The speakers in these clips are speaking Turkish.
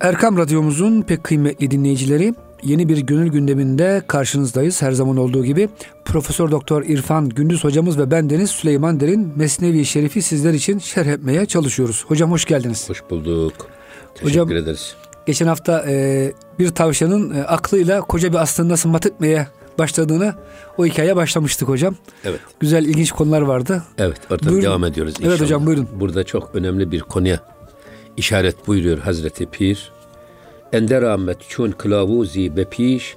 Erkam Radyomuzun pek kıymetli dinleyicileri yeni bir gönül gündeminde karşınızdayız. Her zaman olduğu gibi Profesör Doktor İrfan Gündüz hocamız ve ben Deniz Süleyman Derin Mesnevi Şerif'i sizler için şerh etmeye çalışıyoruz. Hocam hoş geldiniz. Hoş bulduk. Teşekkür hocam, ederiz. Geçen hafta e, bir tavşanın e, aklıyla koca bir aslanı nasıl mat etmeye başladığını o hikaye başlamıştık hocam. Evet. Güzel ilginç konular vardı. Evet orada devam ediyoruz inşallah. Evet hocam buyurun. Burada çok önemli bir konuya işaret buyuruyor Hazreti Pir. Ender Ahmet çun kılavuzi bepiş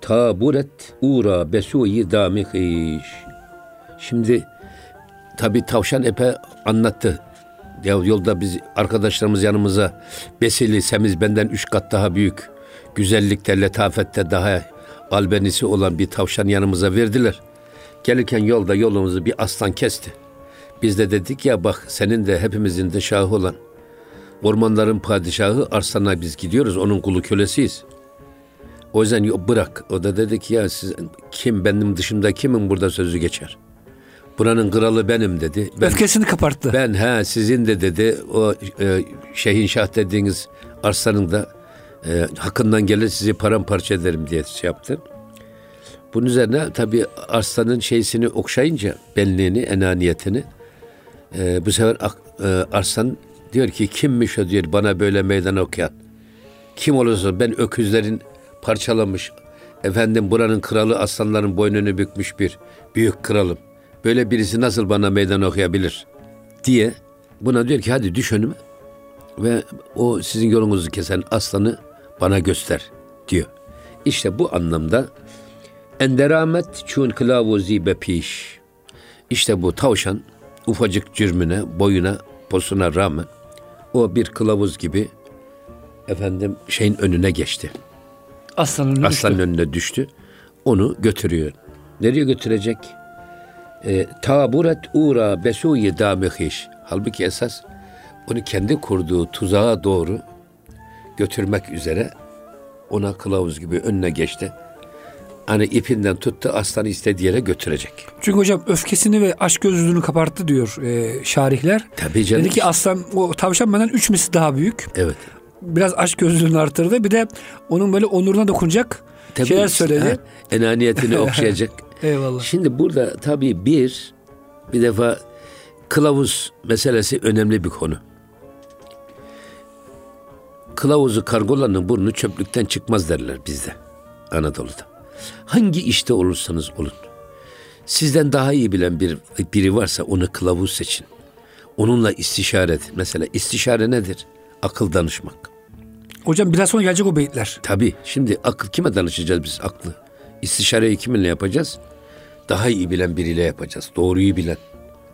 taburet ura besuyi damikiş. Şimdi tabi tavşan epe anlattı. Ya yolda biz arkadaşlarımız yanımıza besili semiz benden üç kat daha büyük güzellikte letafette daha albenisi olan bir tavşan yanımıza verdiler. Gelirken yolda yolumuzu bir aslan kesti. Biz de dedik ya bak senin de hepimizin de şahı olan Ormanların padişahı Arslan'a biz gidiyoruz. Onun kulu kölesiyiz. O yüzden bırak. O da dedi ki ya siz kim benim dışımda kimin burada sözü geçer? Buranın kralı benim dedi. Ben, Öfkesini kaparttı. Ben ha sizin de dedi o e, Şehin Şah dediğiniz Arslan'ın da e, hakkından gelir sizi paramparça ederim diye şey yaptı. Bunun üzerine tabi Arslan'ın şeysini okşayınca benliğini, enaniyetini e, bu sefer e, Arslan Diyor ki kimmiş o diyor bana böyle meydan okuyan. Kim olursa ben öküzlerin parçalamış, efendim buranın kralı aslanların boynunu bükmüş bir büyük kralım. Böyle birisi nasıl bana meydan okuyabilir diye buna diyor ki hadi düş önüme ve o sizin yolunuzu kesen aslanı bana göster diyor. İşte bu anlamda enderamet çun kılavuzi bepiş. İşte bu tavşan ufacık cürmüne, boyuna, posuna rağmen o bir kılavuz gibi efendim şeyin önüne geçti. Aslanın, önüne Aslanın düştü. önüne düştü. Onu götürüyor. Nereye götürecek? E, taburet ura besuyi damihiş. Halbuki esas onu kendi kurduğu tuzağa doğru götürmek üzere ona kılavuz gibi önüne geçti hani ipinden tuttu aslanı istediği yere götürecek. Çünkü hocam öfkesini ve aşk gözlülüğünü kaparttı diyor e, şarihler. Tabii canım. Dedi ki aslan o tavşan benden üç misli daha büyük. Evet. Biraz aşk gözlülüğünü artırdı. Bir de onun böyle onuruna dokunacak tabii, şeyler söyledi. Ha, enaniyetini okşayacak. Eyvallah. Şimdi burada tabii bir bir defa kılavuz meselesi önemli bir konu. Kılavuzu kargolanın burnu çöplükten çıkmaz derler bizde Anadolu'da. Hangi işte olursanız olun. Sizden daha iyi bilen bir biri varsa onu kılavuz seçin. Onunla istişare edin. Mesela istişare nedir? Akıl danışmak. Hocam biraz sonra gelecek o beyitler. Tabii. Şimdi akıl kime danışacağız biz aklı? İstişareyi kiminle yapacağız? Daha iyi bilen biriyle yapacağız. Doğruyu bilen,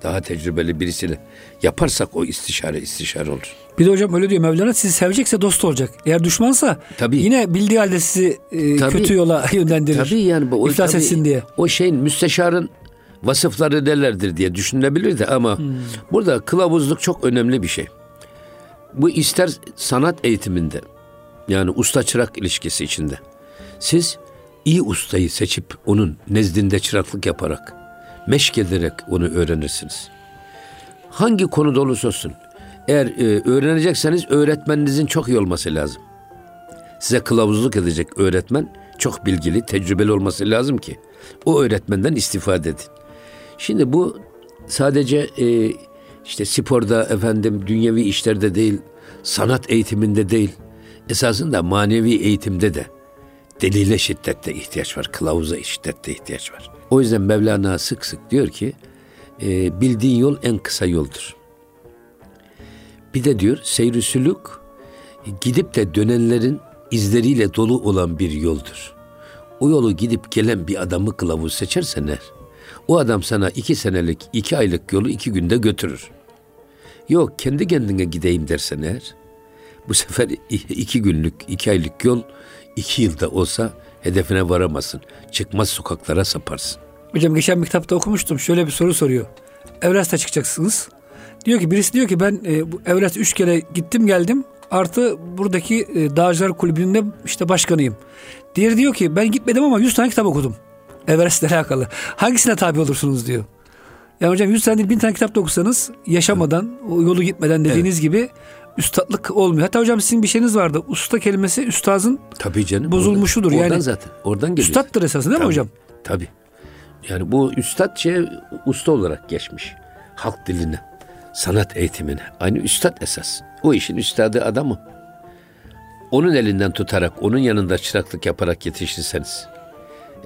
daha tecrübeli birisiyle yaparsak o istişare istişare olur. Bir de hocam öyle diyor Mevlana sizi sevecekse dost olacak. Eğer düşmansa tabii. yine bildiği halde sizi e, tabii. kötü yola yönlendirir. Tabii yani. O, İflas tabii, etsin diye. O şeyin müsteşarın vasıfları nelerdir diye düşünülebilir de ama hmm. burada kılavuzluk çok önemli bir şey. Bu ister sanat eğitiminde yani usta çırak ilişkisi içinde. Siz iyi ustayı seçip onun nezdinde çıraklık yaparak meşk ederek onu öğrenirsiniz. Hangi konuda olursa olsun eğer e, öğrenecekseniz öğretmeninizin çok iyi olması lazım. Size kılavuzluk edecek öğretmen çok bilgili, tecrübeli olması lazım ki o öğretmenden istifade edin. Şimdi bu sadece e, işte sporda efendim dünyevi işlerde değil, sanat eğitiminde değil, esasında manevi eğitimde de delile şiddette ihtiyaç var, kılavuza şiddette ihtiyaç var. O yüzden Mevlana sık sık diyor ki, e, bildiğin yol en kısa yoldur. Bir de diyor seyri sülük gidip de dönenlerin izleriyle dolu olan bir yoldur. O yolu gidip gelen bir adamı kılavuz seçersen eğer, o adam sana iki senelik, iki aylık yolu iki günde götürür. Yok kendi kendine gideyim dersen eğer, bu sefer iki günlük, iki aylık yol iki yılda olsa hedefine varamazsın. Çıkmaz sokaklara saparsın. Hocam geçen bir kitapta okumuştum. Şöyle bir soru soruyor. Everest'e çıkacaksınız. Diyor ki birisi diyor ki ben e, bu Everest üç kere gittim geldim. Artı buradaki e, Dağcılar Kulübü'nde işte başkanıyım. Diğeri diyor ki ben gitmedim ama 100 tane kitap okudum. Everest'le alakalı. Hangisine tabi olursunuz diyor. Yani hocam 100 tane değil 1000 tane kitap da okusanız yaşamadan, o yolu gitmeden dediğiniz evet. gibi üstatlık olmuyor. Hatta hocam sizin bir şeyiniz vardı. Usta kelimesi üstazın Tabii canım. bozulmuşudur. Oradan, yani oradan zaten. Oradan geliyor. üstattır esası değil mi Tabii, hocam? Tabii. Yani bu üstad şey usta olarak geçmiş. Halk diline, sanat eğitimine. Aynı üstad esas. O işin üstadı adamı. Onun elinden tutarak, onun yanında çıraklık yaparak yetişirseniz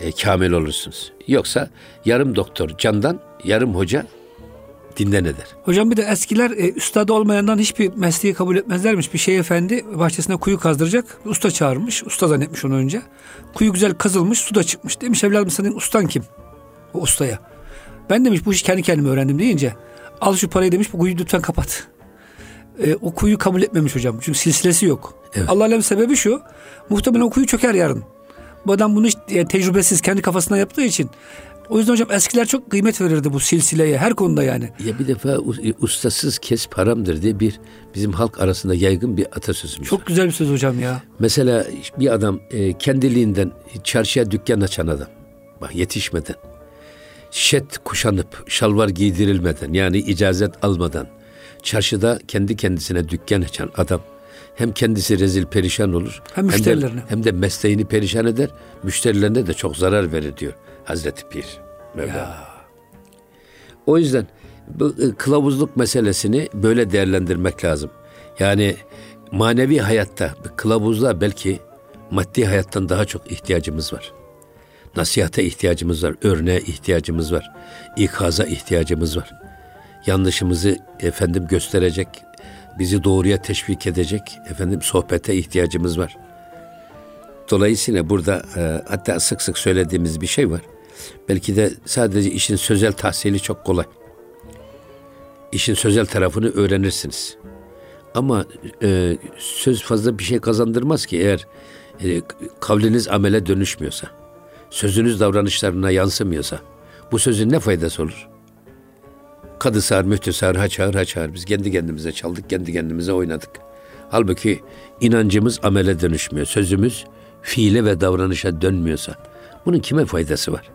e, kamil olursunuz. Yoksa yarım doktor candan, yarım hoca dinden eder. Hocam bir de eskiler e, üstadı olmayandan hiçbir mesleği kabul etmezlermiş. Bir şey efendi bahçesine kuyu kazdıracak. Usta çağırmış. Usta zannetmiş onu önce. Kuyu güzel kazılmış. Su da çıkmış. Demiş evladım senin ustan kim? O ustaya. Ben demiş bu işi kendi kendime öğrendim deyince. Al şu parayı demiş bu kuyuyu lütfen kapat. E, o kuyu kabul etmemiş hocam. Çünkü silsilesi yok. Evet. Allah alem sebebi şu. Muhtemelen o kuyu çöker yarın. Bu adam bunu hiç e, tecrübesiz kendi kafasından yaptığı için. O yüzden hocam eskiler çok kıymet verirdi bu silsileye her konuda yani. Ya bir defa u- ustasız kes paramdır diye bir bizim halk arasında yaygın bir atasözümüz var. Çok güzel bir söz hocam ya. Mesela bir adam e, kendiliğinden çarşıya dükkan açan adam. Bak yetişmeden. Şet kuşanıp şalvar giydirilmeden yani icazet almadan çarşıda kendi kendisine dükkan açan adam hem kendisi rezil perişan olur Hem de, müşterilerine. hem de mesleğini perişan eder müşterilerine de çok zarar verir diyor Hazreti Pir Mevlana. O yüzden bu e, kılavuzluk meselesini böyle değerlendirmek lazım. Yani manevi hayatta kılavuzluğa belki maddi hayattan daha çok ihtiyacımız var. Nasihate ihtiyacımız var, örneğe ihtiyacımız var, ikaza ihtiyacımız var. Yanlışımızı efendim gösterecek, bizi doğruya teşvik edecek efendim sohbete ihtiyacımız var. Dolayısıyla burada e, hatta sık sık söylediğimiz bir şey var. Belki de sadece işin sözel tahsili çok kolay. İşin sözel tarafını öğrenirsiniz. Ama e, söz fazla bir şey kazandırmaz ki eğer e, kavliniz amele dönüşmüyorsa, sözünüz davranışlarına yansımıyorsa bu sözün ne faydası olur? Kadı sağır, müftü sağır, ha çağır, ha çağır. Biz kendi kendimize çaldık, kendi kendimize oynadık. Halbuki inancımız amele dönüşmüyor. Sözümüz fiile ve davranışa dönmüyorsa bunun kime faydası var?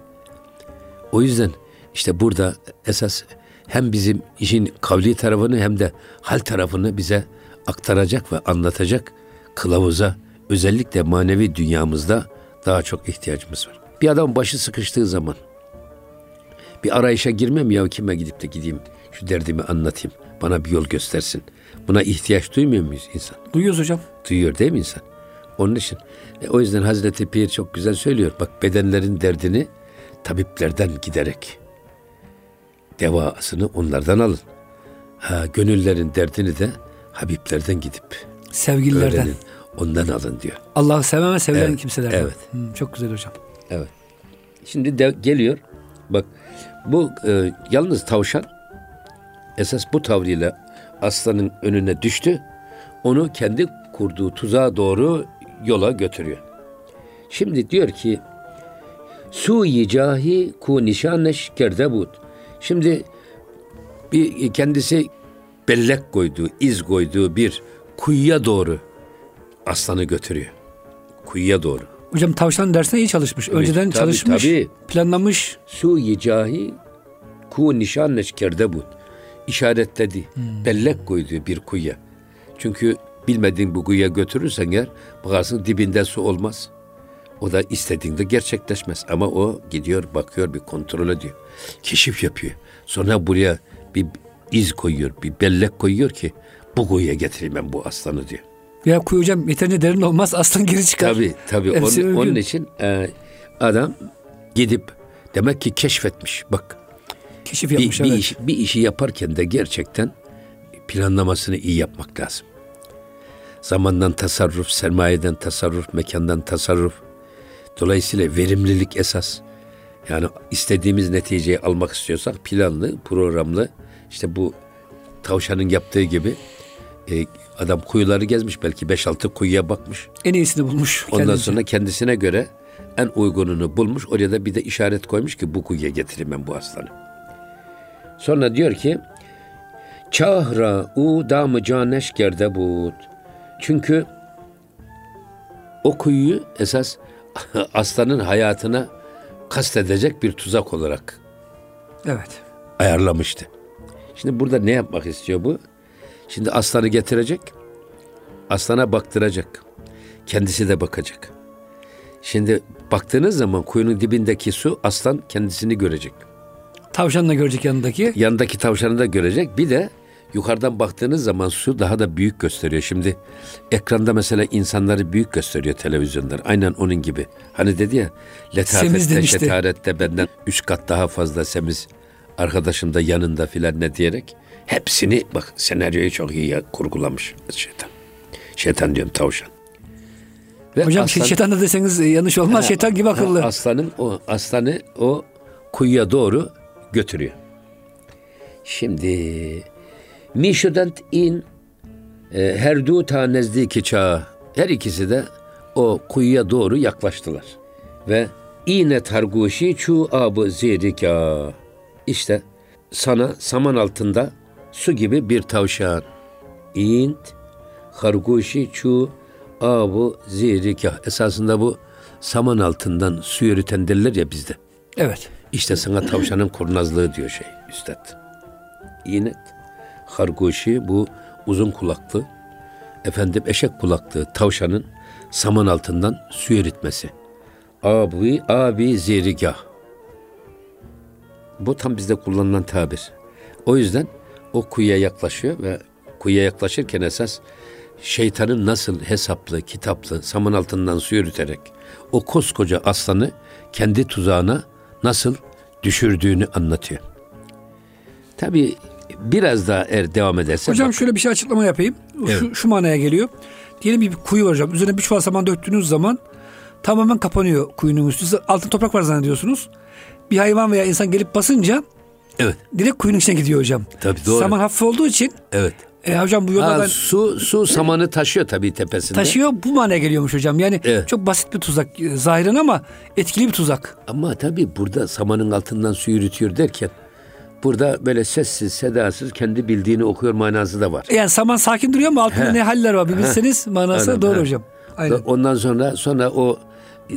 O yüzden işte burada esas hem bizim işin kavli tarafını hem de hal tarafını bize aktaracak ve anlatacak kılavuza özellikle manevi dünyamızda daha çok ihtiyacımız var. Bir adam başı sıkıştığı zaman bir arayışa girmem ya kime gidip de gideyim şu derdimi anlatayım bana bir yol göstersin. Buna ihtiyaç duymuyor muyuz insan? Duyuyoruz hocam. Duyuyor değil mi insan? Onun için e, o yüzden Hazreti Pir çok güzel söylüyor. Bak bedenlerin derdini tabiplerden giderek devasını onlardan alın. Ha, gönüllerin derdini de Habiblerden gidip Sevgililerden. öğrenin. Ondan alın diyor. Allah'ı seven ve sevilen Evet, kimselerden. evet. Hmm, çok güzel hocam. Evet. Şimdi de geliyor. Bak bu e, yalnız tavşan esas bu tavrıyla aslanın önüne düştü. Onu kendi kurduğu tuzağa doğru yola götürüyor. Şimdi diyor ki Su-i cahi ku nişaneş kerdebut. Şimdi bir kendisi bellek koyduğu, iz koyduğu bir kuyuya doğru aslanı götürüyor. Kuyuya doğru. Hocam tavşan dersine iyi çalışmış. Önceden tabii, çalışmış, tabii. planlamış. Su-i cahi ku nişaneş kerdebut. İşaretledi. Bellek koyduğu bir kuyuya. Çünkü bilmediğin bu kuyuya götürürsen eğer bakarsın dibinde su olmaz. O da istediğinde gerçekleşmez. Ama o gidiyor bakıyor bir kontrol ediyor. Keşif yapıyor. Sonra buraya bir iz koyuyor, bir bellek koyuyor ki bu kuyuya getireyim ben bu aslanı diyor. Ya kuyu hocam yeterince derin olmaz aslan geri çıkar. Tabii tabii. Hepsi Onun, onun için e, adam gidip demek ki keşfetmiş. Bak Keşif yapmış bir, evet. iş- bir işi yaparken de gerçekten planlamasını iyi yapmak lazım. Zamandan tasarruf, sermayeden tasarruf, mekandan tasarruf. Dolayısıyla verimlilik esas. Yani istediğimiz neticeyi almak istiyorsak planlı, programlı. İşte bu tavşanın yaptığı gibi e, adam kuyuları gezmiş belki 5-6 kuyuya bakmış. En iyisini bulmuş. Ondan kendince. sonra kendisine göre en uygununu bulmuş. Oraya da bir de işaret koymuş ki bu kuyuya getireyim ben bu aslanı. Sonra diyor ki Çahra u damı caneş gerde bud. Çünkü o kuyuyu esas aslanın hayatına kastedecek bir tuzak olarak Evet. ayarlamıştı. Şimdi burada ne yapmak istiyor bu? Şimdi aslanı getirecek. Aslana baktıracak. Kendisi de bakacak. Şimdi baktığınız zaman kuyunun dibindeki su aslan kendisini görecek. Tavşan da görecek yanındaki. Yanındaki tavşanı da görecek. Bir de yukarıdan baktığınız zaman su daha da büyük gösteriyor. Şimdi ekranda mesela insanları büyük gösteriyor televizyonlar. Aynen onun gibi. Hani dedi ya letafette şetarette benden üç kat daha fazla semiz arkadaşım da yanında filan ne diyerek hepsini bak senaryoyu çok iyi kurgulamış şeytan. Şeytan diyorum tavşan. Ve Hocam aslan- şeytan da deseniz yanlış olmaz. şeytan gibi akıllı. Ha, aslanın o aslanı o kuyuya doğru götürüyor. Şimdi Mişudent in e, her du ta nezdiki çağı her ikisi de o kuyuya doğru yaklaştılar. Ve ine targuşi çu abı zirika işte sana saman altında su gibi bir tavşan. İnt harguşi çu abu zirika. Esasında bu saman altından su yürüten derler ya bizde. Evet. İşte sana tavşanın kurnazlığı diyor şey üstad. İnet, harguşi bu uzun kulaklı, efendim eşek kulaklı tavşanın saman altından su eritmesi. Abi, abi zirigah. Bu tam bizde kullanılan tabir. O yüzden o kuyuya yaklaşıyor ve kuyuya yaklaşırken esas şeytanın nasıl hesaplı, kitaplı, saman altından su yürüterek o koskoca aslanı kendi tuzağına nasıl düşürdüğünü anlatıyor. Tabi biraz daha eğer devam ederse Hocam bak- şöyle bir şey açıklama yapayım. Şu, şu manaya geliyor. Diyelim bir kuyu var hocam. Üzerine bir çuval saman döktüğünüz zaman tamamen kapanıyor kuyunun üstü. Altın toprak var zannediyorsunuz. Bir hayvan veya insan gelip basınca evet, direkt kuyunun içine gidiyor hocam. Tabii, doğru. Saman hafif olduğu için evet. e, hocam bu yolda Ha, ben su su samanı taşıyor tabii tepesinde. taşıyor bu manaya geliyormuş hocam. Yani Evet. çok basit bir tuzak e, zahiren ama etkili bir tuzak. Ama tabii burada samanın altından su yürütüyor derken burada böyle sessiz sedasız kendi bildiğini okuyor manası da var. Yani saman sakin duruyor ama altında He. ne haller var bir bilseniz manası Aynen, doğru he. hocam. Aynen. Ondan sonra sonra o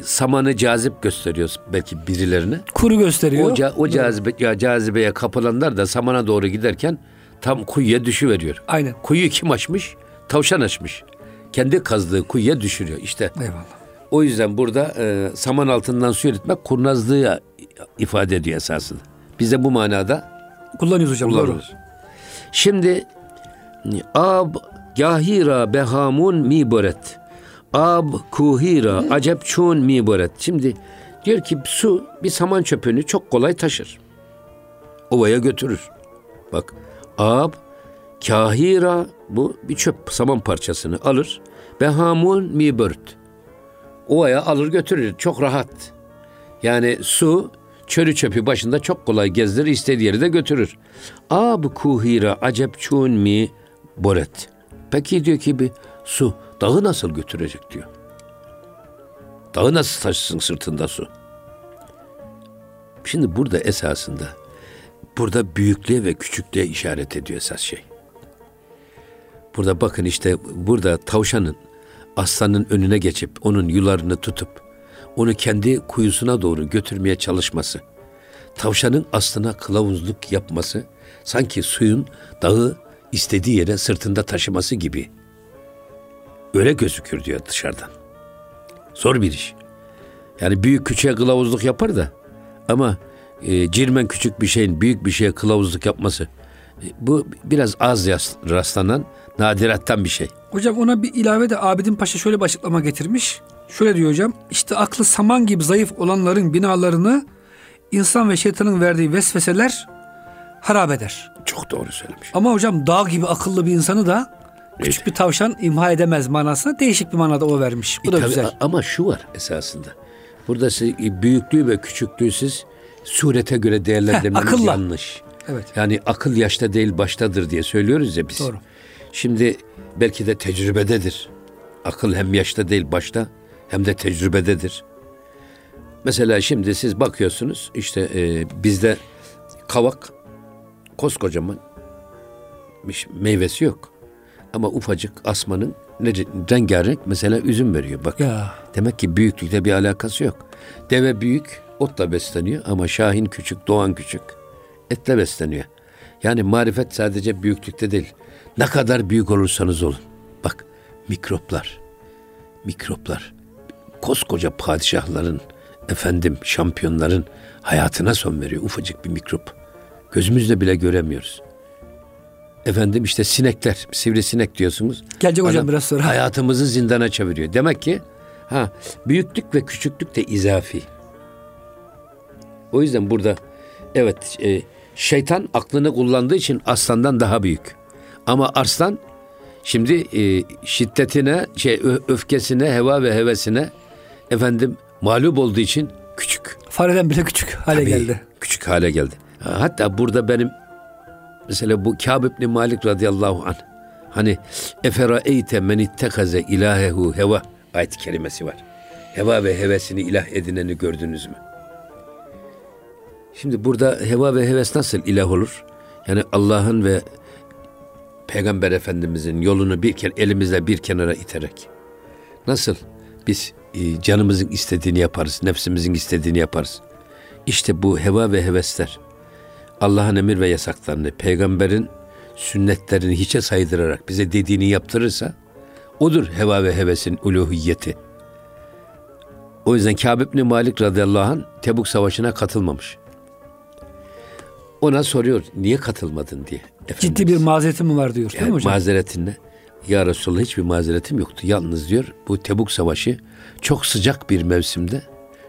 samanı cazip gösteriyor belki birilerine. Kuru gösteriyor. O, ca- o cazibe, ya cazibeye kapılanlar da samana doğru giderken tam kuyuya düşüveriyor. Aynen. Kuyuyu kim açmış? Tavşan açmış. Kendi kazdığı kuyuya düşürüyor. İşte Eyvallah. o yüzden burada e, saman altından su yürütmek kurnazlığı ifade ediyor esasında. Biz de bu manada Kullanıyoruz hocam doğru. kullanıyoruz. Şimdi ab gahira behamun miboret. Ab kuhira acep çun miboret. Şimdi diyor ki su bir saman çöpünü çok kolay taşır. Ovaya götürür. Bak ab kahira bu bir çöp saman parçasını alır. Behamun miboret. Ovaya alır götürür. Çok rahat. Yani su çölü çöpü başında çok kolay gezdirir, istediği yere de götürür. Ab kuhira acep çun mi boret. Peki diyor ki bir su dağı nasıl götürecek diyor. Dağı nasıl taşısın sırtında su? Şimdi burada esasında burada büyüklüğe ve küçüklüğe işaret ediyor esas şey. Burada bakın işte burada tavşanın aslanın önüne geçip onun yularını tutup onu kendi kuyusuna doğru götürmeye çalışması. Tavşanın aslına kılavuzluk yapması sanki suyun dağı istediği yere sırtında taşıması gibi. Öyle gözükür diyor dışarıdan. Zor bir iş. Yani büyük küçüğe kılavuzluk yapar da ama e, cirmen küçük bir şeyin büyük bir şeye kılavuzluk yapması e, bu biraz az rastlanan nadirattan bir şey. Hocam ona bir ilave de Abidin Paşa şöyle bir açıklama getirmiş. Şöyle diyor hocam. İşte aklı saman gibi zayıf olanların binalarını insan ve şeytanın verdiği vesveseler harap eder. Çok doğru söylemiş. Ama hocam dağ gibi akıllı bir insanı da küçük bir tavşan imha edemez manasına değişik bir manada o vermiş. Bu E da tabii, güzel. Ama şu var esasında. Burada siz, büyüklüğü ve küçüklüğü siz surete göre değerlendirmeniz akılla. yanlış. Evet. Yani akıl yaşta değil baştadır diye söylüyoruz ya biz. Doğru. Şimdi belki de tecrübededir. Akıl hem yaşta değil başta hem de tecrübededir. Mesela şimdi siz bakıyorsunuz işte e, bizde kavak koskocaman bir meyvesi yok. Ama ufacık asmanın ne rengarenk mesela üzüm veriyor. Bak Ya Demek ki büyüklükle bir alakası yok. Deve büyük, otla besleniyor ama Şahin küçük, Doğan küçük. Etle besleniyor. Yani marifet sadece büyüklükte değil. Ne kadar büyük olursanız olun. Bak mikroplar, mikroplar, koskoca padişahların, efendim şampiyonların hayatına son veriyor ufacık bir mikrop. Gözümüzle bile göremiyoruz. Efendim işte sinekler, sivrisinek diyorsunuz. Gelecek hocam biraz sonra. Hayatımızı zindana çeviriyor. Demek ki ha büyüklük ve küçüklük de izafi. O yüzden burada evet e, şeytan aklını kullandığı için aslandan daha büyük. Ama arslan şimdi e, şiddetine, şey öfkesine, heva ve hevesine efendim mağlup olduğu için küçük. Fareden bile küçük hale Tabii, geldi. Küçük hale geldi. Hatta burada benim mesela bu Kâb ibn Malik radıyallahu anh hani efera eyte men ittekaze ilahehu heva ayet kelimesi var. Heva ve hevesini ilah edineni gördünüz mü? Şimdi burada heva ve heves nasıl ilah olur? Yani Allah'ın ve Peygamber Efendimizin yolunu bir kere elimizle bir kenara iterek. Nasıl biz e, canımızın istediğini yaparız, nefsimizin istediğini yaparız. İşte bu heva ve hevesler Allah'ın emir ve yasaklarını, peygamberin sünnetlerini hiçe saydırarak bize dediğini yaptırırsa odur heva ve hevesin uluhiyeti. O yüzden Kâb ibn Malik radıyallahu anh Tebuk Savaşı'na katılmamış. Ona soruyor niye katılmadın diye. Efendimiz. Ciddi bir mazeretim mi var diyor değil yani mi hocam? Mazeretin ne? Ya Resulallah hiçbir mazeretim yoktu. Yalnız diyor bu Tebuk Savaşı çok sıcak bir mevsimde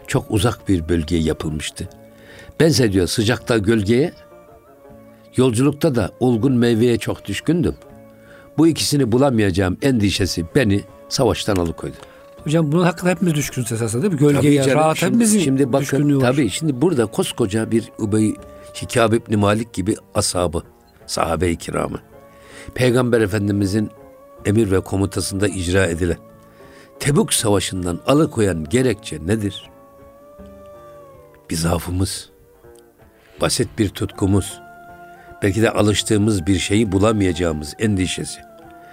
çok uzak bir bölgeye yapılmıştı. Bense diyor sıcakta gölgeye, yolculukta da olgun meyveye çok düşkündüm. Bu ikisini bulamayacağım endişesi beni savaştan alıkoydu. Hocam bunun hakkında hepimiz düşkünüz esasında değil mi? Gölgeye, tabii canım, rahat şimdi, hepimizin şimdi bakın, var. Tabii şimdi burada koskoca bir Ubey Hikâb İbni Malik gibi ashabı, sahabe-i kiramı. Peygamber Efendimizin emir ve komutasında icra edilen Tebuk Savaşı'ndan alıkoyan gerekçe nedir? Bir zaafımız, basit bir tutkumuz, belki de alıştığımız bir şeyi bulamayacağımız endişesi.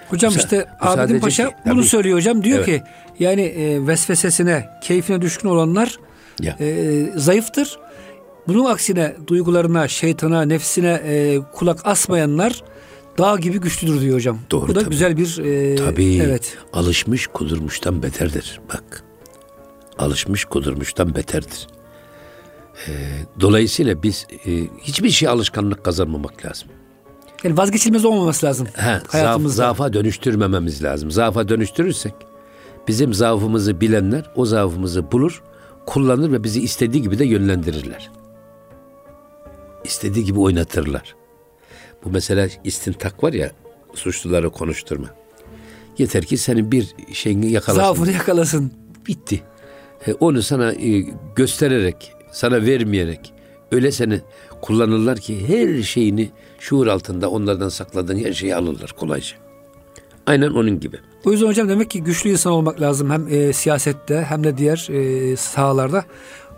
Hocam işte Abidin Paşa ki, bunu tabii, söylüyor hocam. Diyor evet. ki yani e, vesvesesine, keyfine düşkün olanlar ya. e, zayıftır. Bunun aksine duygularına, şeytana, nefsine e, kulak asmayanlar dağ gibi güçlüdür diyor hocam. Doğru, Bu da tabii. güzel bir e, tabii, evet. Alışmış kudurmuştan beterdir. Bak. Alışmış kudurmuştan beterdir. E, dolayısıyla biz e, hiçbir şey alışkanlık kazanmamak lazım. Yani vazgeçilmez olmaması lazım. He, hayatımızda. Zaaf, zaafa dönüştürmememiz lazım. Zaafa dönüştürürsek bizim zaafımızı bilenler o zaafımızı bulur, kullanır ve bizi istediği gibi de yönlendirirler. İstediği gibi oynatırlar. Bu mesela istintak var ya suçluları konuşturma. Yeter ki senin bir şeyini yakalasın. Zaafını yakalasın. Bitti. E, onu sana e, göstererek, sana vermeyerek öyle seni kullanırlar ki her şeyini şuur altında onlardan sakladığın her şeyi alırlar kolayca. Aynen onun gibi. O yüzden hocam demek ki güçlü insan olmak lazım hem e, siyasette hem de diğer e, sahalarda.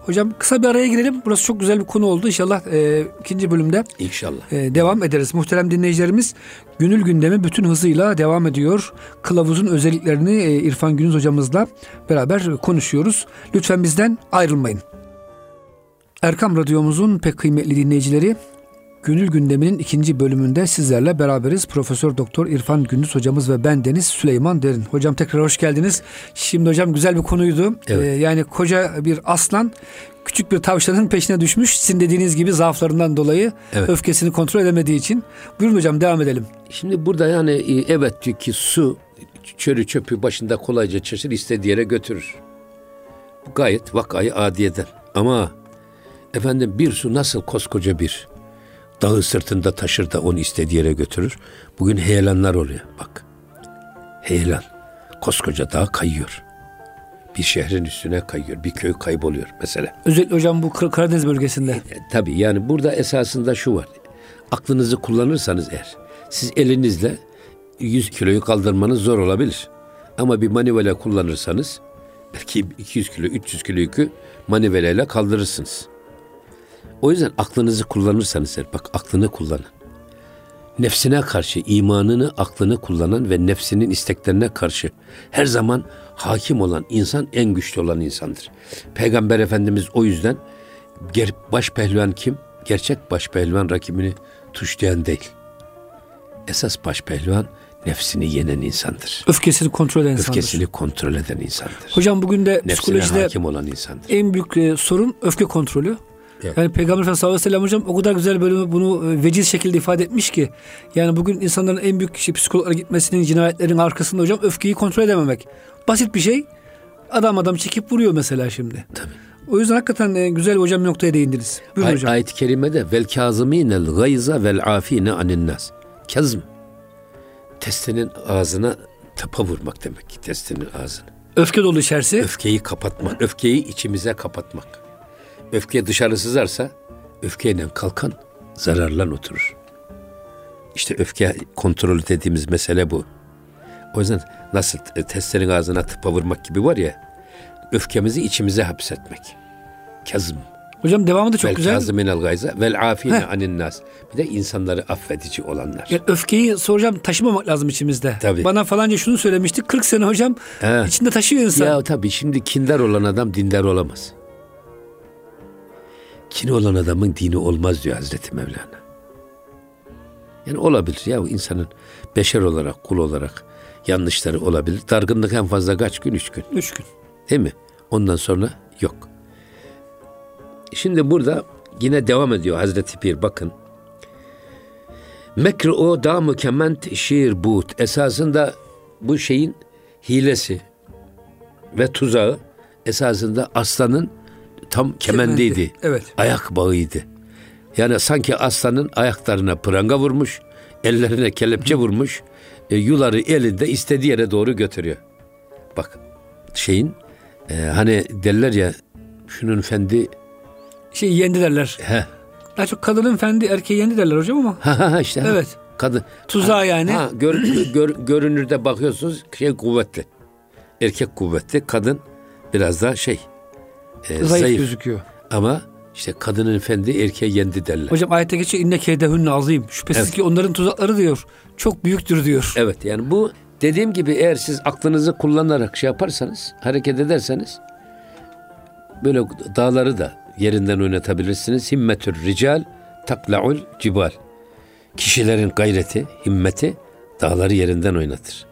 Hocam kısa bir araya girelim. Burası çok güzel bir konu oldu. İnşallah e, ikinci bölümde İnşallah. E, devam ederiz. Muhterem dinleyicilerimiz Gönül gündemi bütün hızıyla devam ediyor. Kılavuzun özelliklerini e, İrfan Günüz hocamızla beraber konuşuyoruz. Lütfen bizden ayrılmayın. Erkam Radyomuzun pek kıymetli dinleyicileri Gönül gündeminin ikinci bölümünde sizlerle beraberiz. Profesör Doktor İrfan Gündüz hocamız ve ben Deniz Süleyman Derin. Hocam tekrar hoş geldiniz. Şimdi hocam güzel bir konuydu. Evet. Ee, yani koca bir aslan küçük bir tavşanın peşine düşmüş. Sizin dediğiniz gibi zaaflarından dolayı evet. öfkesini kontrol edemediği için. Buyurun hocam devam edelim. Şimdi burada yani e, evet diyor ki su çörü çöpü başında kolayca çeşir istediği yere götürür. Bu gayet vakayı adiyeden. Ama efendim bir su nasıl koskoca bir dağı sırtında taşır da onu istediği yere götürür. Bugün heyelanlar oluyor bak. Heyelan koskoca dağ kayıyor. Bir şehrin üstüne kayıyor. Bir köy kayboluyor mesela. Özellikle hocam bu Karadeniz bölgesinde. E, e, tabii yani burada esasında şu var. Aklınızı kullanırsanız eğer siz elinizle 100 kiloyu kaldırmanız zor olabilir. Ama bir manivela kullanırsanız belki 200 kilo, 300 kilo yükü maniveleyle kaldırırsınız. O yüzden aklınızı kullanırsanız eğer, bak aklını kullanın. Nefsine karşı imanını, aklını kullanan ve nefsinin isteklerine karşı her zaman hakim olan insan en güçlü olan insandır. Peygamber Efendimiz o yüzden baş pehlivan kim? Gerçek baş pehlivan rakibini tuşlayan değil. Esas baş pehlivan nefsini yenen insandır. Öfkesini kontrol eden insandır. Öfkesini kontrol eden insandır. Hocam bugün de Nefsine psikolojide hakim olan insandır. en büyük e, sorun öfke kontrolü. Evet. Yani Peygamber Efendimiz sallallahu aleyhi ve sellem hocam o kadar güzel böyle bunu e, veciz şekilde ifade etmiş ki. Yani bugün insanların en büyük işte psikologlara gitmesinin cinayetlerin arkasında hocam öfkeyi kontrol edememek. Basit bir şey. Adam adam çekip vuruyor mesela şimdi. Tabii. O yüzden hakikaten e, güzel hocam noktaya değindiniz. Buyurun Ay- hocam. Ayet-i kerimede vel kazimînel gayza vel afine anin nas. Kazım. Testinin ağzına tapa vurmak demek. Testinin ağzına. Öfke dolu içerisi. Öfkeyi kapatmak. Öfkeyi içimize kapatmak. Öfke dışarı sızarsa öfkeyle kalkan zararlan oturur. İşte öfke kontrolü dediğimiz mesele bu. O yüzden nasıl e, testerin ağzına tıpa vurmak gibi var ya öfkemizi içimize hapsetmek. Kazım. Hocam devamı da çok vel güzel. kaziminel gayza vel afine anin nas. Bir de insanları affedici olanlar. Yani öfkeyi soracağım taşımamak lazım içimizde. Tabii. Bana falanca şunu söylemişti. 40 sene hocam He. içinde taşıyor insan. Ya tabii şimdi kindar olan adam dindar olamaz. Kin olan adamın dini olmaz diyor Hazreti Mevlana. Yani olabilir ya insanın beşer olarak, kul olarak yanlışları olabilir. Dargınlık en fazla kaç gün? Üç gün. Üç gün. Değil mi? Ondan sonra yok. Şimdi burada yine devam ediyor Hazreti Pir bakın. Mekr o da mükement şiir but. Esasında bu şeyin hilesi ve tuzağı esasında aslanın tam kemendiydi. Kemendi, evet. Ayak bağıydı. Yani sanki aslanın ayaklarına pranga vurmuş, ellerine kelepçe vurmuş, e, yuları elinde istediği yere doğru götürüyor. Bak şeyin e, hani derler ya şunun fendi Şey yendi derler. he Daha çok kadının fendi erkeği yendi derler hocam ama. ha ha, ha işte ha. Evet. kadın Tuzağı Ha, yani. ha, gör, gör, görünürde bakıyorsunuz şey kuvvetli erkek kuvvetli kadın biraz daha şey e, Zayıf, zayıf, gözüküyor. ama işte kadının fendi erkeği yendi derler. Hocam ayette geçiyor inne keydehünne azim. Şüphesiz Evet. ki onların tuzakları diyor. Çok büyüktür diyor. Evet yani bu dediğim gibi eğer siz aklınızı kullanarak şey yaparsanız, hareket ederseniz böyle dağları da yerinden oynatabilirsiniz. Himmetür rical taklaul cibal. Kişilerin gayreti, himmeti dağları yerinden oynatır.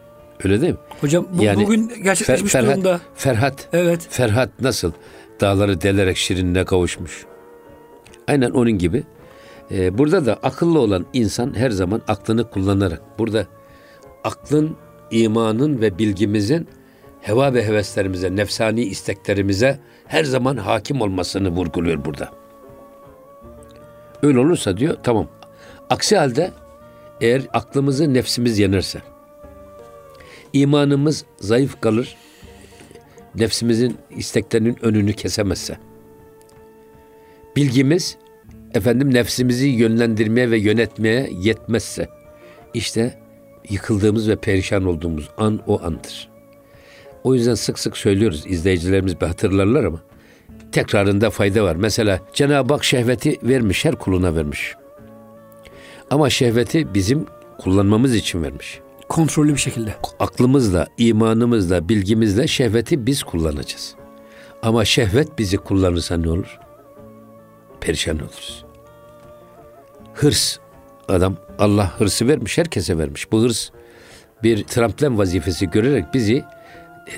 Öyle değil mi? Hocam bu, Yani bugün gerçekleşmiş Fer- Ferhat, durumda. Ferhat, Evet. Ferhat nasıl dağları delerek şirinine kavuşmuş. Aynen onun gibi. Ee, burada da akıllı olan insan her zaman aklını kullanarak. Burada aklın, imanın ve bilgimizin heva ve heveslerimize, nefsani isteklerimize her zaman hakim olmasını vurguluyor burada. Öyle olursa diyor tamam. Aksi halde eğer aklımızı nefsimiz yenerse, imanımız zayıf kalır, nefsimizin isteklerinin önünü kesemezse, bilgimiz efendim nefsimizi yönlendirmeye ve yönetmeye yetmezse, işte yıkıldığımız ve perişan olduğumuz an o andır. O yüzden sık sık söylüyoruz, izleyicilerimiz bir hatırlarlar ama tekrarında fayda var. Mesela Cenab-ı Hak şehveti vermiş, her kuluna vermiş. Ama şehveti bizim kullanmamız için vermiş Kontrollü bir şekilde. aklımızla, imanımızla, bilgimizle şehveti biz kullanacağız. Ama şehvet bizi kullanırsa ne olur? Perişan oluruz. Hırs. Adam Allah hırsı vermiş, herkese vermiş. Bu hırs bir tramplen vazifesi görerek bizi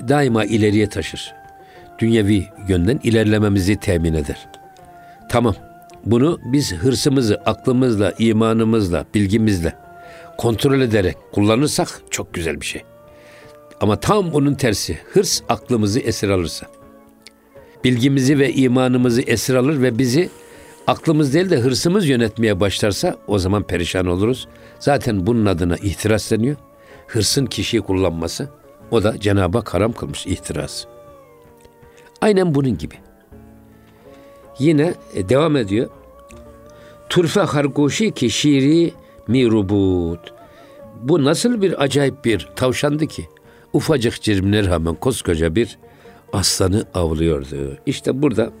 daima ileriye taşır. Dünyevi yönden ilerlememizi temin eder. Tamam. Bunu biz hırsımızı aklımızla, imanımızla, bilgimizle kontrol ederek kullanırsak çok güzel bir şey. Ama tam bunun tersi. Hırs aklımızı esir alırsa. Bilgimizi ve imanımızı esir alır ve bizi aklımız değil de hırsımız yönetmeye başlarsa o zaman perişan oluruz. Zaten bunun adına ihtiras deniyor. Hırsın kişiyi kullanması. O da Cenab-ı Hak haram kılmış ihtiras. Aynen bunun gibi. Yine e, devam ediyor. Turfe hargoşi ki şiiri mirubut. Bu nasıl bir acayip bir tavşandı ki? Ufacık cirmine rağmen koskoca bir aslanı avlıyordu. İşte burada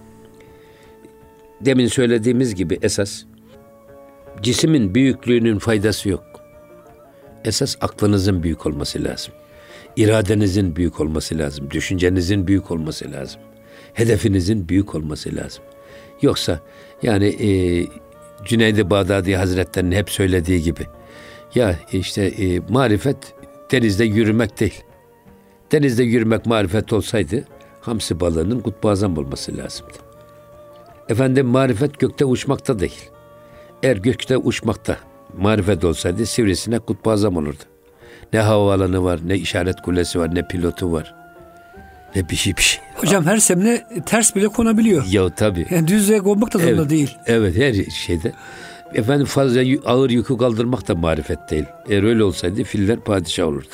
demin söylediğimiz gibi esas cismin büyüklüğünün faydası yok. Esas aklınızın büyük olması lazım. İradenizin büyük olması lazım. Düşüncenizin büyük olması lazım. Hedefinizin büyük olması lazım. Yoksa yani e, Cüneyd-i Bağdadi Hazretleri'nin hep söylediği gibi ya işte e, marifet Denizde yürümek değil. Denizde yürümek marifet olsaydı hamsi balığının kutbazam olması lazımdı. Efendim marifet gökte uçmakta değil. Eğer gökte uçmakta marifet olsaydı sivrisine kutbazam olurdu. Ne havaalanı var, ne işaret kulesi var, ne pilotu var. Ne bir şey bir şey. Hocam her semine ters bile konabiliyor. Ya tabii. Yani düzlüğe konmak da zorunda Evet, değil. Evet her şeyde. Efendim fazla ağır yükü kaldırmak da marifet değil. Eğer öyle olsaydı filler padişah olurdu.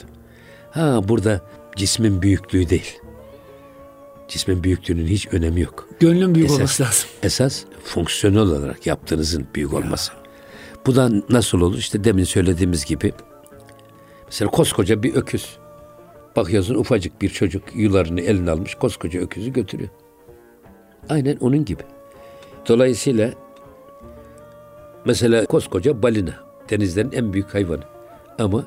Ha burada cismin büyüklüğü değil. Cismin büyüklüğünün hiç önemi yok. Gönlün büyük Esas- olması lazım. Esas fonksiyonel olarak yaptığınızın büyük olması. Bu da nasıl olur? İşte demin söylediğimiz gibi. Mesela koskoca bir öküz. Bakıyorsun ufacık bir çocuk yularını eline almış koskoca öküzü götürüyor. Aynen onun gibi. Dolayısıyla mesela koskoca balina denizlerin en büyük hayvanı. Ama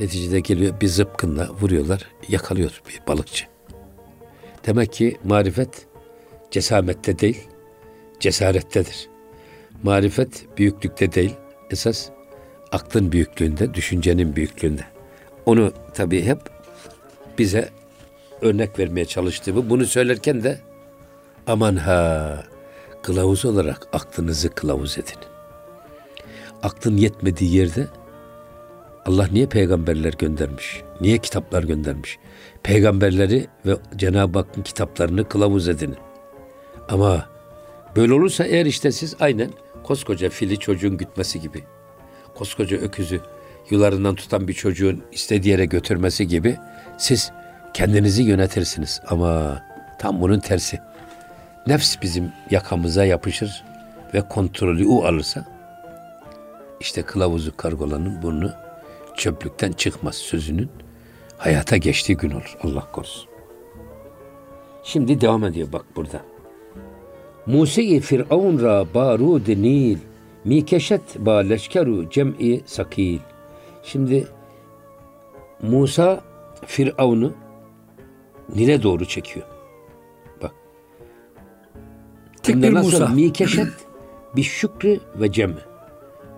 neticede geliyor bir zıpkınla vuruyorlar, yakalıyor bir balıkçı. Demek ki marifet cesamette değil, cesarettedir. Marifet büyüklükte değil, esas aklın büyüklüğünde, düşüncenin büyüklüğünde. Onu tabii hep bize örnek vermeye çalıştığımı, bunu söylerken de aman ha kılavuz olarak aklınızı kılavuz edin. Aklın yetmediği yerde Allah niye peygamberler göndermiş? Niye kitaplar göndermiş? Peygamberleri ve Cenab-ı Hakk'ın kitaplarını kılavuz edin. Ama böyle olursa eğer işte siz aynen koskoca fili çocuğun gütmesi gibi, koskoca öküzü yularından tutan bir çocuğun istediği yere götürmesi gibi siz kendinizi yönetirsiniz. Ama tam bunun tersi. Nefs bizim yakamıza yapışır ve kontrolü o alırsa işte kılavuzu kargolanın burnu çöplükten çıkmaz sözünün hayata geçtiği gün olur. Allah korusun. Şimdi devam ediyor bak burada. Musi Firavun ra barud nil mi keşet ba leşkeru cem'i sakil. Şimdi Musa Firavun'u Nil'e doğru çekiyor. Bak. Tek Hem de bir nasıl? Musa. Mi keşet bir şükrü ve cem'i.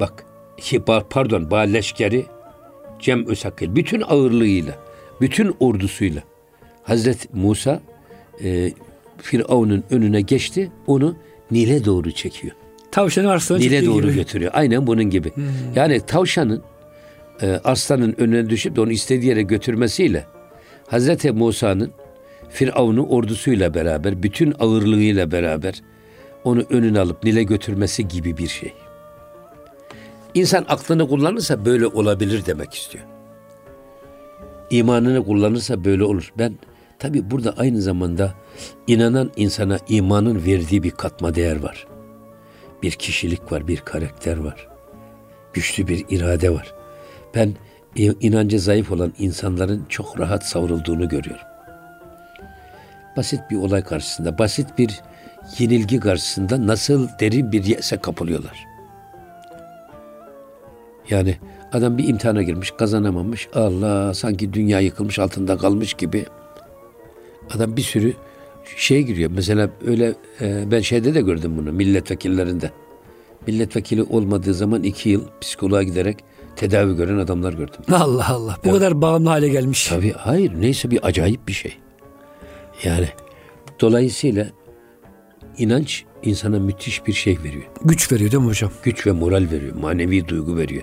Bak. ba- Pardon. Ba leşkeri cem'ü sakil. Bütün ağırlığıyla, bütün ordusuyla Hazreti Musa e, Firavun'un önüne geçti. Onu Nil'e doğru çekiyor. Tavşanı arslanı Nil'e doğru gibi. götürüyor. Aynen bunun gibi. Yani tavşanın e, aslanın önüne düşüp de onu istediği yere götürmesiyle Hazreti Musa'nın Firavun'u ordusuyla beraber, bütün ağırlığıyla beraber onu önüne alıp Nil'e götürmesi gibi bir şey. İnsan aklını kullanırsa böyle olabilir demek istiyor. İmanını kullanırsa böyle olur. Ben tabi burada aynı zamanda inanan insana imanın verdiği bir katma değer var. Bir kişilik var, bir karakter var. Güçlü bir irade var. Ben inancı zayıf olan insanların çok rahat savrulduğunu görüyorum. Basit bir olay karşısında, basit bir yenilgi karşısında nasıl derin bir yese kapılıyorlar. Yani adam bir imtihana girmiş, kazanamamış. Allah sanki dünya yıkılmış altında kalmış gibi. Adam bir sürü şey giriyor. Mesela öyle e, ben şeyde de gördüm bunu milletvekillerinde. Milletvekili olmadığı zaman iki yıl psikoloğa giderek tedavi gören adamlar gördüm. Allah Allah. Bu kadar bağımlı hale gelmiş. Tabii hayır neyse bir acayip bir şey. Yani dolayısıyla inanç insana müthiş bir şey veriyor. Güç veriyor değil mi hocam? Güç ve moral veriyor. Manevi duygu veriyor.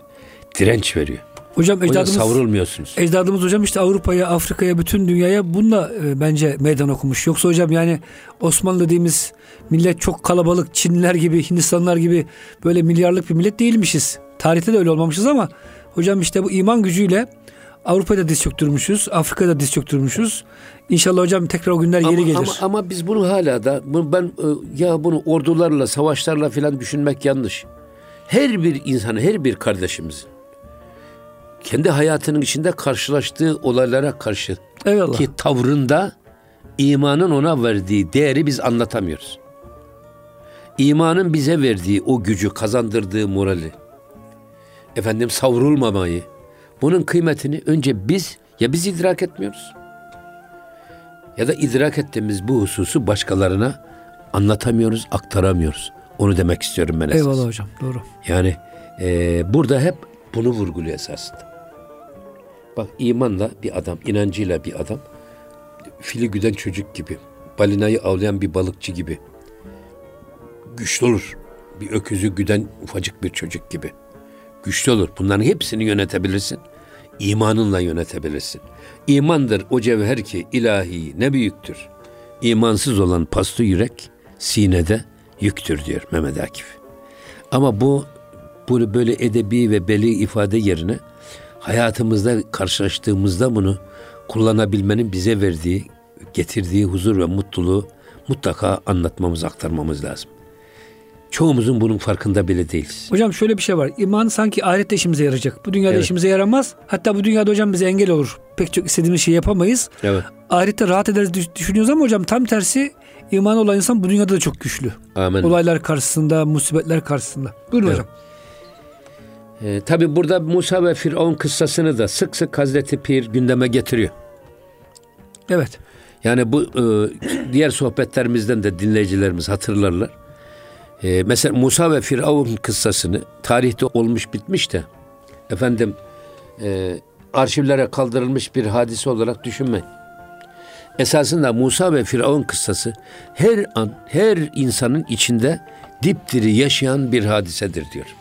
Direnç veriyor. Hocam ecdadımız, savrulmuyorsunuz. ecdadımız hocam işte Avrupa'ya, Afrika'ya, bütün dünyaya bununla e, bence meydan okumuş. Yoksa hocam yani Osmanlı dediğimiz millet çok kalabalık, Çinliler gibi, Hindistanlar gibi böyle milyarlık bir millet değilmişiz. Tarihte de öyle olmamışız ama hocam işte bu iman gücüyle Avrupa'da diz çöktürmüşüz, Afrika'da diz çöktürmüşüz. İnşallah hocam tekrar o günler geri ama, gelir. Ama, ama biz bunu hala da bunu ben e, ya bunu ordularla, savaşlarla filan düşünmek yanlış. Her bir insanı, her bir kardeşimizin kendi hayatının içinde karşılaştığı olaylara karşı Eyvallah. ki tavrında imanın ona verdiği değeri biz anlatamıyoruz. İmanın bize verdiği o gücü, kazandırdığı morali, efendim savrulmamayı, bunun kıymetini önce biz ya biz idrak etmiyoruz ya da idrak ettiğimiz bu hususu başkalarına anlatamıyoruz, aktaramıyoruz. Onu demek istiyorum ben esas. Eyvallah hocam. Doğru. Yani e, burada hep bunu vurguluyor esasında. Bak imanla bir adam, inancıyla bir adam fili güden çocuk gibi, balinayı avlayan bir balıkçı gibi güçlü olur. Bir öküzü güden ufacık bir çocuk gibi güçlü olur. Bunların hepsini yönetebilirsin. İmanınla yönetebilirsin. İmandır o cevher ki ilahi ne büyüktür. İmansız olan paslı yürek sinede yüktür diyor Mehmet Akif. Ama bu bunu böyle edebi ve beli ifade yerine hayatımızda karşılaştığımızda bunu kullanabilmenin bize verdiği, getirdiği huzur ve mutluluğu mutlaka anlatmamız, aktarmamız lazım. Çoğumuzun bunun farkında bile değiliz. Hocam şöyle bir şey var. İman sanki ahirette işimize yarayacak. Bu dünyada Evet. işimize yaramaz. Hatta bu dünyada hocam bize engel olur. Pek çok istediğimiz şeyi yapamayız. Evet. Ahirette rahat ederiz düş- düşünüyoruz ama hocam tam tersi iman olan insan bu dünyada da çok güçlü. Amin. Olaylar karşısında, musibetler karşısında. Buyurun Evet. hocam. Ee, Tabi burada Musa ve Firavun kıssasını da sık sık Hazreti Pir gündeme getiriyor. Evet. Yani bu e, diğer sohbetlerimizden de dinleyicilerimiz hatırlarlar. E, mesela Musa ve Firavun kıssasını tarihte olmuş bitmiş de efendim e, arşivlere kaldırılmış bir hadise olarak düşünmeyin. Esasında Musa ve Firavun kıssası her an her insanın içinde dipdiri yaşayan bir hadisedir diyor.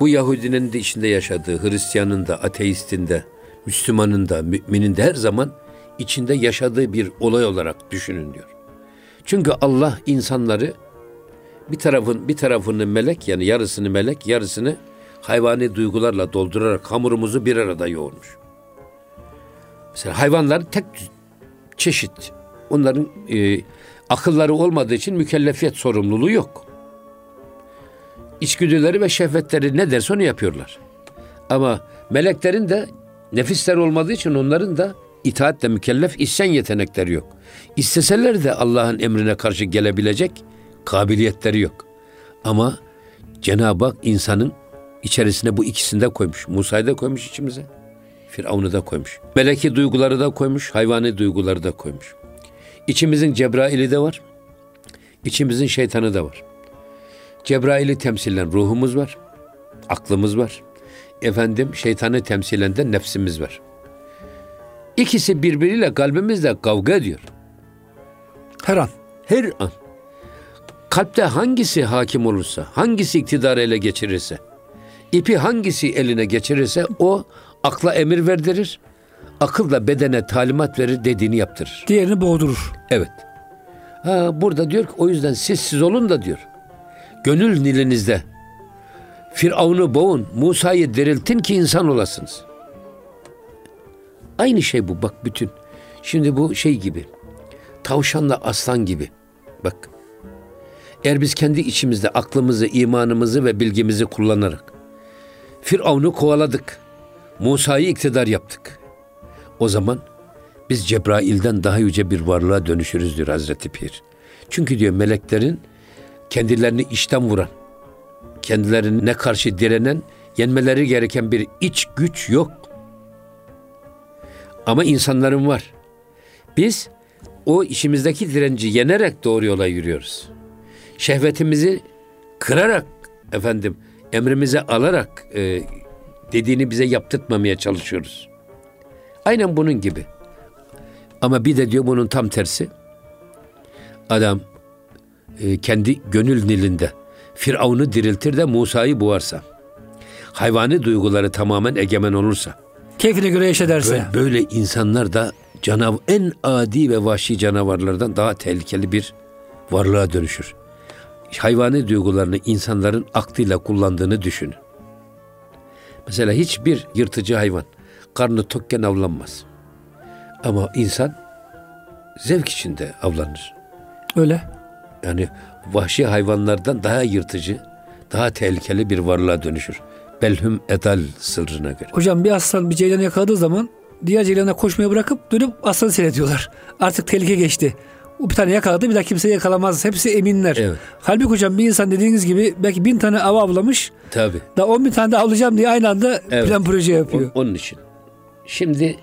Bu Yahudinin de içinde yaşadığı, Hristiyanın da, ateistin de, Müslümanın da, müminin de her zaman içinde yaşadığı bir olay olarak düşünün diyor. Çünkü Allah insanları bir tarafın bir tarafını melek yani yarısını melek, yarısını hayvani duygularla doldurarak hamurumuzu bir arada yoğurmuş. Mesela hayvanlar tek çeşit. Onların e, akılları olmadığı için mükellefiyet sorumluluğu yok. İçgüdüleri ve şehvetleri ne derse onu yapıyorlar. Ama meleklerin de nefisler olmadığı için onların da itaatle mükellef isyan yetenekleri yok. İsteseler de Allah'ın emrine karşı gelebilecek kabiliyetleri yok. Ama Cenab-ı Hak insanın içerisine bu ikisini de koymuş. Musa'yı da koymuş içimize. Firavun'u da koymuş. Meleki duyguları da koymuş, hayvani duyguları da koymuş. İçimizin Cebrail'i de var. İçimizin şeytanı da var. Cebrail'i temsilen ruhumuz var. Aklımız var. Efendim şeytanı temsilen de nefsimiz var. İkisi birbiriyle kalbimizle kavga ediyor. Her an. Her an. Kalpte hangisi hakim olursa, hangisi iktidarı ele geçirirse, ipi hangisi eline geçirirse o akla emir verdirir, akıl da bedene talimat verir, dediğini yaptırır. Diğerini boğdurur. Evet. Ha, burada diyor ki o yüzden siz siz olun da diyor. Gönül nilinizde Firavun'u boğun, Musa'yı diriltin ki insan olasınız. Aynı şey bu bak bütün. Şimdi bu şey gibi. Tavşanla aslan gibi. Bak. Eğer biz kendi içimizde aklımızı, imanımızı ve bilgimizi kullanarak Firavun'u kovaladık. Musa'yı iktidar yaptık. O zaman biz Cebrail'den daha yüce bir varlığa dönüşürüz diyor Hazreti Pir. Çünkü diyor meleklerin kendilerini işten vuran, kendilerine karşı direnen, yenmeleri gereken bir iç güç yok. Ama insanların var. Biz o işimizdeki direnci yenerek doğru yola yürüyoruz. Şehvetimizi kırarak efendim emrimize alarak e, dediğini bize yaptırtmamaya çalışıyoruz. Aynen bunun gibi. Ama bir de diyor bunun tam tersi. Adam e, kendi gönül nilinde Firavun'u diriltir de Musa'yı boğarsa, hayvani duyguları tamamen egemen olursa, Keyfine göre yaşa derse. böyle, böyle insanlar da canav en adi ve vahşi canavarlardan daha tehlikeli bir varlığa dönüşür. Hayvani duygularını insanların aklıyla kullandığını düşünün. Mesela hiçbir yırtıcı hayvan karnı tokken avlanmaz. Ama insan zevk içinde avlanır. Öyle. Yani vahşi hayvanlardan daha yırtıcı, daha tehlikeli bir varlığa dönüşür. Belhum edal sırrına göre. Hocam bir aslan bir ceylanı yakaladığı zaman diğer ceylana koşmayı bırakıp dönüp aslanı seyrediyorlar. Artık tehlike geçti. O bir tane yakaladı bir daha kimse yakalamaz. Hepsi eminler. Evet. Halbuki hocam bir insan dediğiniz gibi belki bin tane av avlamış. Tabii. Da on bin tane de avlayacağım diye aynı anda Evet. plan proje yapıyor. O- onun için. Şimdi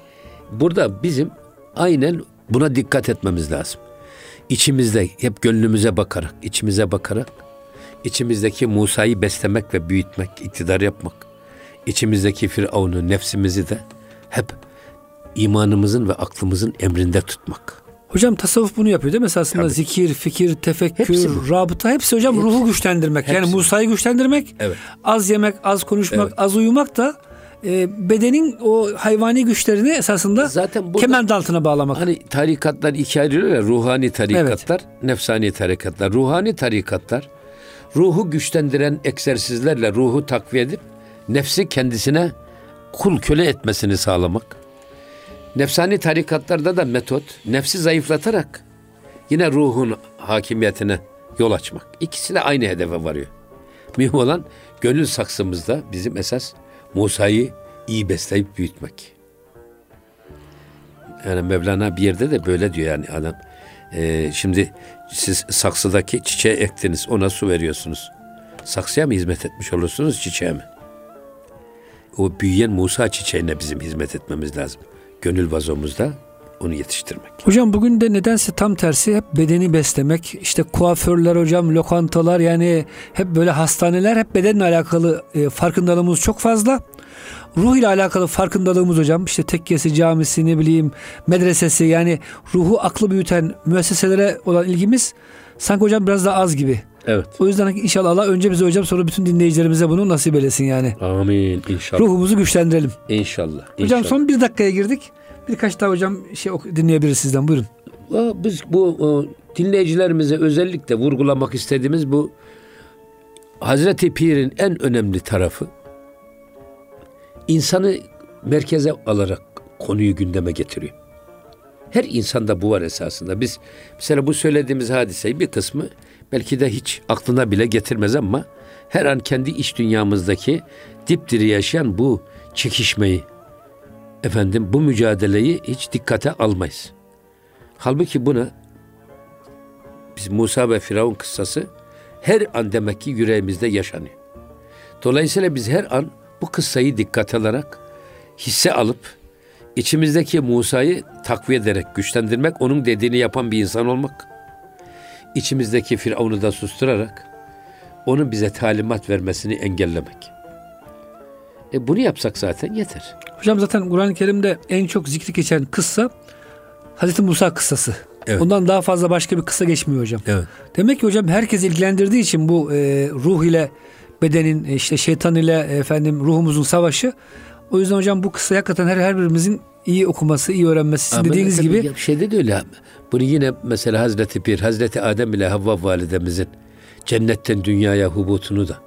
burada bizim aynen buna dikkat etmemiz lazım. İçimizde hep gönlümüze bakarak, içimize bakarak içimizdeki Musa'yı beslemek ve büyütmek, iktidar yapmak. İçimizdeki Firavun'u, nefsimizi de hep imanımızın ve aklımızın emrinde tutmak. Hocam tasavvuf bunu yapıyor değil mi? Esasında Tabii. zikir, fikir, tefekkür, hepsi rabıta hepsi hocam hepsi. ruhu güçlendirmek. Hepsi. Yani Musa'yı güçlendirmek. Evet. Az yemek, az konuşmak, evet. az uyumak da e, bedenin o hayvani güçlerini esasında Zaten burada, kement altına bağlamak. Hani tarikatlar iki ayrılıyor ya ruhani tarikatlar, evet. nefsani tarikatlar. Ruhani tarikatlar ruhu güçlendiren egzersizlerle ruhu takviye edip nefsi kendisine kul köle etmesini sağlamak. Nefsani tarikatlarda da metot nefsi zayıflatarak yine ruhun hakimiyetine yol açmak. İkisi de aynı hedefe varıyor. Mühim olan gönül saksımızda bizim esas Musa'yı iyi besleyip büyütmek. Yani Mevlana bir yerde de böyle diyor yani adam. E, şimdi siz saksıdaki çiçeği ektiniz ona su veriyorsunuz. Saksıya mı hizmet etmiş olursunuz çiçeğe mi? O büyüyen Musa çiçeğine bizim hizmet etmemiz lazım. Gönül vazomuzda onu yetiştirmek. Hocam bugün de nedense tam tersi hep bedeni beslemek. İşte kuaförler hocam, lokantalar yani hep böyle hastaneler hep bedenle alakalı e, farkındalığımız çok fazla. Ruh ile alakalı farkındalığımız hocam işte tekkesi, camisi ne bileyim medresesi yani ruhu aklı büyüten müesseselere olan ilgimiz sanki hocam biraz daha az gibi. Evet. O yüzden inşallah Allah önce bize hocam sonra bütün dinleyicilerimize bunu nasip eylesin yani. Amin inşallah. Ruhumuzu güçlendirelim. İnşallah. Hocam son bir dakikaya girdik. Birkaç daha hocam şey dinleyebiliriz sizden buyurun. Biz bu dinleyicilerimize özellikle vurgulamak istediğimiz bu Hazreti Pir'in en önemli tarafı insanı merkeze alarak konuyu gündeme getiriyor. Her insanda bu var esasında. Biz mesela bu söylediğimiz hadiseyi bir kısmı belki de hiç aklına bile getirmez ama her an kendi iç dünyamızdaki dipdiri yaşayan bu çekişmeyi, efendim bu mücadeleyi hiç dikkate almayız. Halbuki buna biz Musa ve Firavun kıssası her an demek ki yüreğimizde yaşanıyor. Dolayısıyla biz her an bu kıssayı dikkat alarak hisse alıp içimizdeki Musa'yı takviye ederek güçlendirmek, onun dediğini yapan bir insan olmak. İçimizdeki Firavun'u da susturarak onun bize talimat vermesini engellemek. E bunu yapsak zaten yeter. Hocam zaten Kur'an-ı Kerim'de en çok zikri geçen kıssa Hazreti Musa kıssası. Evet. Ondan daha fazla başka bir kıssa geçmiyor hocam. Evet. Demek ki hocam herkes ilgilendirdiği için bu e, ruh ile bedenin e, işte şeytan ile efendim ruhumuzun savaşı. O yüzden hocam bu kıssa hakikaten her her birimizin iyi okuması, iyi öğrenmesi. Sizin dediğiniz gibi. Şeyde de öyle. Bunu yine mesela Hazreti Pir, Hazreti Adem ile Havva validemizin cennetten dünyaya hubutunu da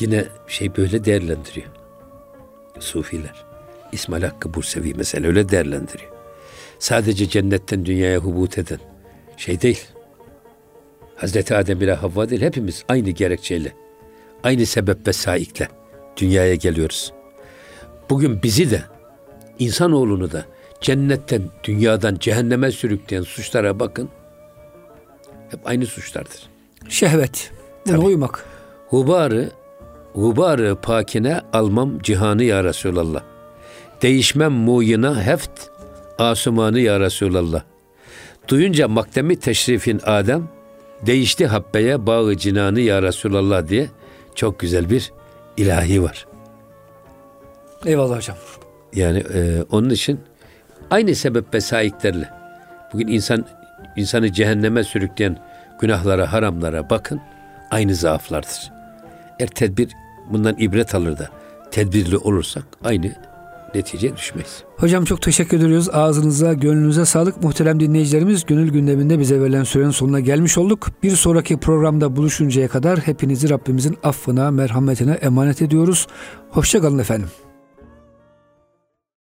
yine şey böyle değerlendiriyor. Sufiler. İsmail Hakkı Bursevi mesela öyle değerlendiriyor. Sadece cennetten dünyaya hubut eden şey değil. Hazreti Adem ile Havva değil hepimiz aynı gerekçeyle, aynı sebep ve saikle dünyaya geliyoruz. Bugün bizi de, insanoğlunu da cennetten, dünyadan cehenneme sürükleyen suçlara bakın. Hep aynı suçlardır. Şehvet, buna Tabii. uymak. Hubarı, hubarı pakine almam cihanı ya Resulallah. Değişmem muyuna heft asumanı ya Resulallah. Duyunca makdemi teşrifin Adem, değişti habbeye bağı cinanı ya Resulallah diye çok güzel bir ilahi var. Eyvallah hocam. Yani e, onun için aynı sebep ve sahiplerle bugün insan insanı cehenneme sürükleyen günahlara, haramlara bakın aynı zaaflardır. Eğer tedbir bundan ibret alır da tedbirli olursak aynı neticeye düşmeyiz. Hocam çok teşekkür ediyoruz. Ağzınıza, gönlünüze sağlık. Muhterem dinleyicilerimiz gönül gündeminde bize verilen sürenin sonuna gelmiş olduk. Bir sonraki programda buluşuncaya kadar hepinizi Rabbimizin affına, merhametine emanet ediyoruz. Hoşçakalın efendim.